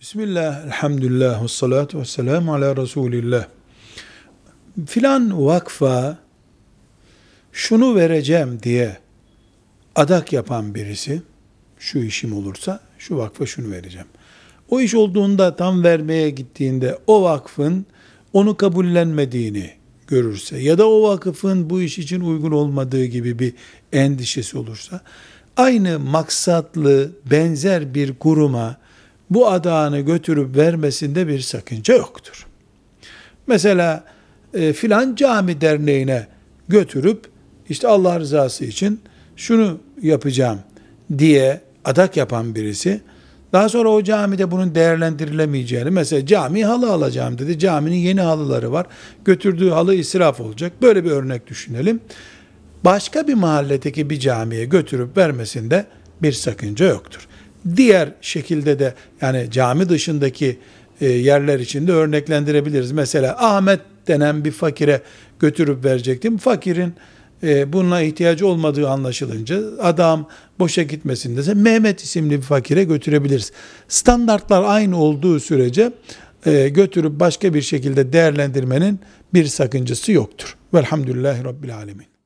Bismillah, elhamdülillah, ve salatu ve selamu ala Resulillah. Filan vakfa şunu vereceğim diye adak yapan birisi, şu işim olursa şu vakfa şunu vereceğim. O iş olduğunda tam vermeye gittiğinde o vakfın onu kabullenmediğini görürse ya da o vakıfın bu iş için uygun olmadığı gibi bir endişesi olursa aynı maksatlı benzer bir kuruma bu adağını götürüp vermesinde bir sakınca yoktur. Mesela e, filan cami derneğine götürüp işte Allah rızası için şunu yapacağım diye adak yapan birisi daha sonra o camide bunun değerlendirilemeyeceğini mesela cami halı alacağım dedi. Caminin yeni halıları var. Götürdüğü halı israf olacak. Böyle bir örnek düşünelim. Başka bir mahalledeki bir camiye götürüp vermesinde bir sakınca yoktur. Diğer şekilde de yani cami dışındaki e, yerler için de örneklendirebiliriz. Mesela Ahmet denen bir fakire götürüp verecektim. Fakirin e, bununla ihtiyacı olmadığı anlaşılınca adam boşa gitmesin dese Mehmet isimli bir fakire götürebiliriz. Standartlar aynı olduğu sürece e, götürüp başka bir şekilde değerlendirmenin bir sakıncası yoktur. Velhamdülillahi Rabbil Alemin.